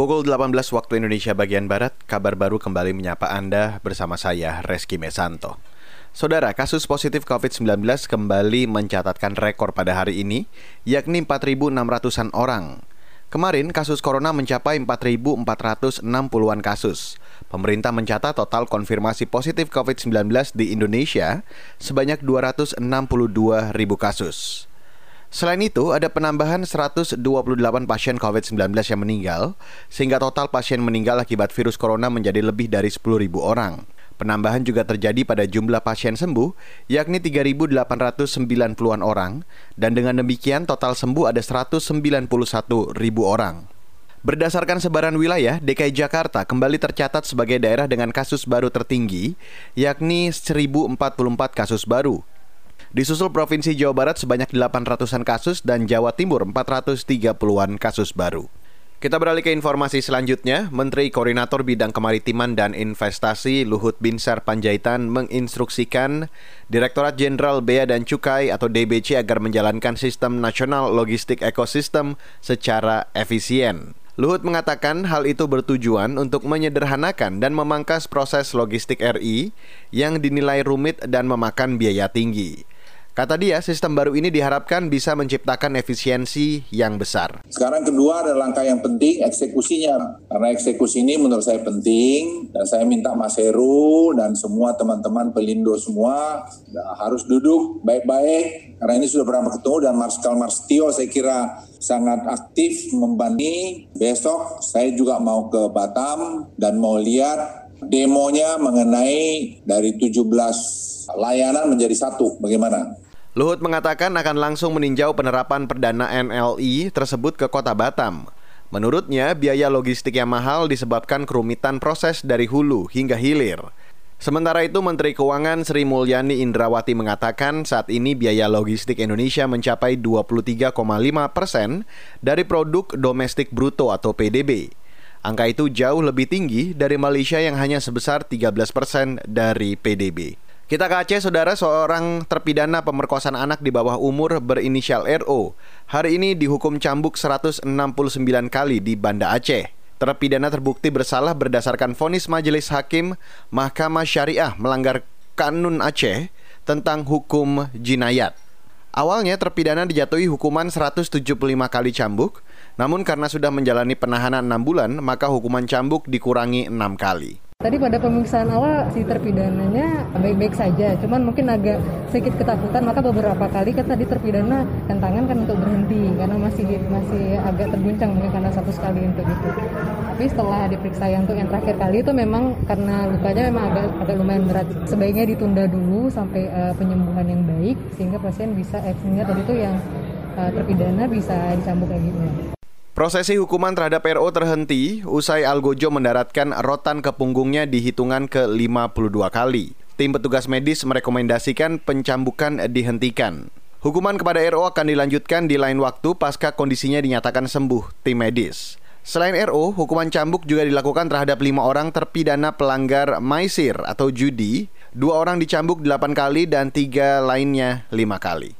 Pukul 18 waktu Indonesia bagian Barat, kabar baru kembali menyapa Anda bersama saya, Reski Mesanto. Saudara, kasus positif COVID-19 kembali mencatatkan rekor pada hari ini, yakni 4.600-an orang. Kemarin, kasus corona mencapai 4.460-an kasus. Pemerintah mencatat total konfirmasi positif COVID-19 di Indonesia sebanyak 262 ribu kasus. Selain itu, ada penambahan 128 pasien COVID-19 yang meninggal, sehingga total pasien meninggal akibat virus corona menjadi lebih dari 10.000 orang. Penambahan juga terjadi pada jumlah pasien sembuh, yakni 3.890-an orang, dan dengan demikian total sembuh ada 191.000 orang. Berdasarkan sebaran wilayah, DKI Jakarta kembali tercatat sebagai daerah dengan kasus baru tertinggi, yakni 1.044 kasus baru. Disusul Provinsi Jawa Barat sebanyak 800-an kasus dan Jawa Timur 430-an kasus baru. Kita beralih ke informasi selanjutnya. Menteri Koordinator Bidang Kemaritiman dan Investasi Luhut Binsar Panjaitan menginstruksikan Direktorat Jenderal Bea dan Cukai atau DBC agar menjalankan sistem nasional logistik ekosistem secara efisien. Luhut mengatakan hal itu bertujuan untuk menyederhanakan dan memangkas proses logistik RI yang dinilai rumit dan memakan biaya tinggi. Kata dia, sistem baru ini diharapkan bisa menciptakan efisiensi yang besar. Sekarang kedua ada langkah yang penting, eksekusinya. Karena eksekusi ini menurut saya penting, dan saya minta Mas Heru dan semua teman-teman pelindo semua harus duduk baik-baik, karena ini sudah pernah ketemu, dan Marskal Marstio saya kira sangat aktif membanding. Besok saya juga mau ke Batam dan mau lihat demonya mengenai dari 17 layanan menjadi satu. Bagaimana? Luhut mengatakan akan langsung meninjau penerapan perdana NLI tersebut ke kota Batam. Menurutnya, biaya logistik yang mahal disebabkan kerumitan proses dari hulu hingga hilir. Sementara itu, Menteri Keuangan Sri Mulyani Indrawati mengatakan saat ini biaya logistik Indonesia mencapai 23,5 persen dari produk domestik bruto atau PDB. Angka itu jauh lebih tinggi dari Malaysia yang hanya sebesar 13 persen dari PDB. Kita ke Aceh, saudara, seorang terpidana pemerkosaan anak di bawah umur berinisial RO. Hari ini dihukum cambuk 169 kali di Banda Aceh. Terpidana terbukti bersalah berdasarkan vonis majelis hakim Mahkamah Syariah melanggar kanun Aceh tentang hukum jinayat. Awalnya terpidana dijatuhi hukuman 175 kali cambuk, namun karena sudah menjalani penahanan 6 bulan, maka hukuman cambuk dikurangi 6 kali. Tadi pada pemeriksaan awal si terpidananya baik-baik saja, cuman mungkin agak sedikit ketakutan maka beberapa kali kan tadi terpidana tangan kan untuk berhenti karena masih masih agak terguncang mungkin karena satu sekali untuk itu. Tapi setelah diperiksa yang untuk yang terakhir kali itu memang karena lukanya memang agak agak lumayan berat. Sebaiknya ditunda dulu sampai uh, penyembuhan yang baik sehingga pasien bisa eh, sehingga tadi itu yang uh, terpidana bisa dicambuk lagi. Prosesi hukuman terhadap RO terhenti usai Algojo mendaratkan rotan ke punggungnya di hitungan ke-52 kali. Tim petugas medis merekomendasikan pencambukan dihentikan. Hukuman kepada RO akan dilanjutkan di lain waktu pasca kondisinya dinyatakan sembuh tim medis. Selain RO, hukuman cambuk juga dilakukan terhadap lima orang terpidana pelanggar maisir atau judi, dua orang dicambuk delapan kali dan tiga lainnya lima kali.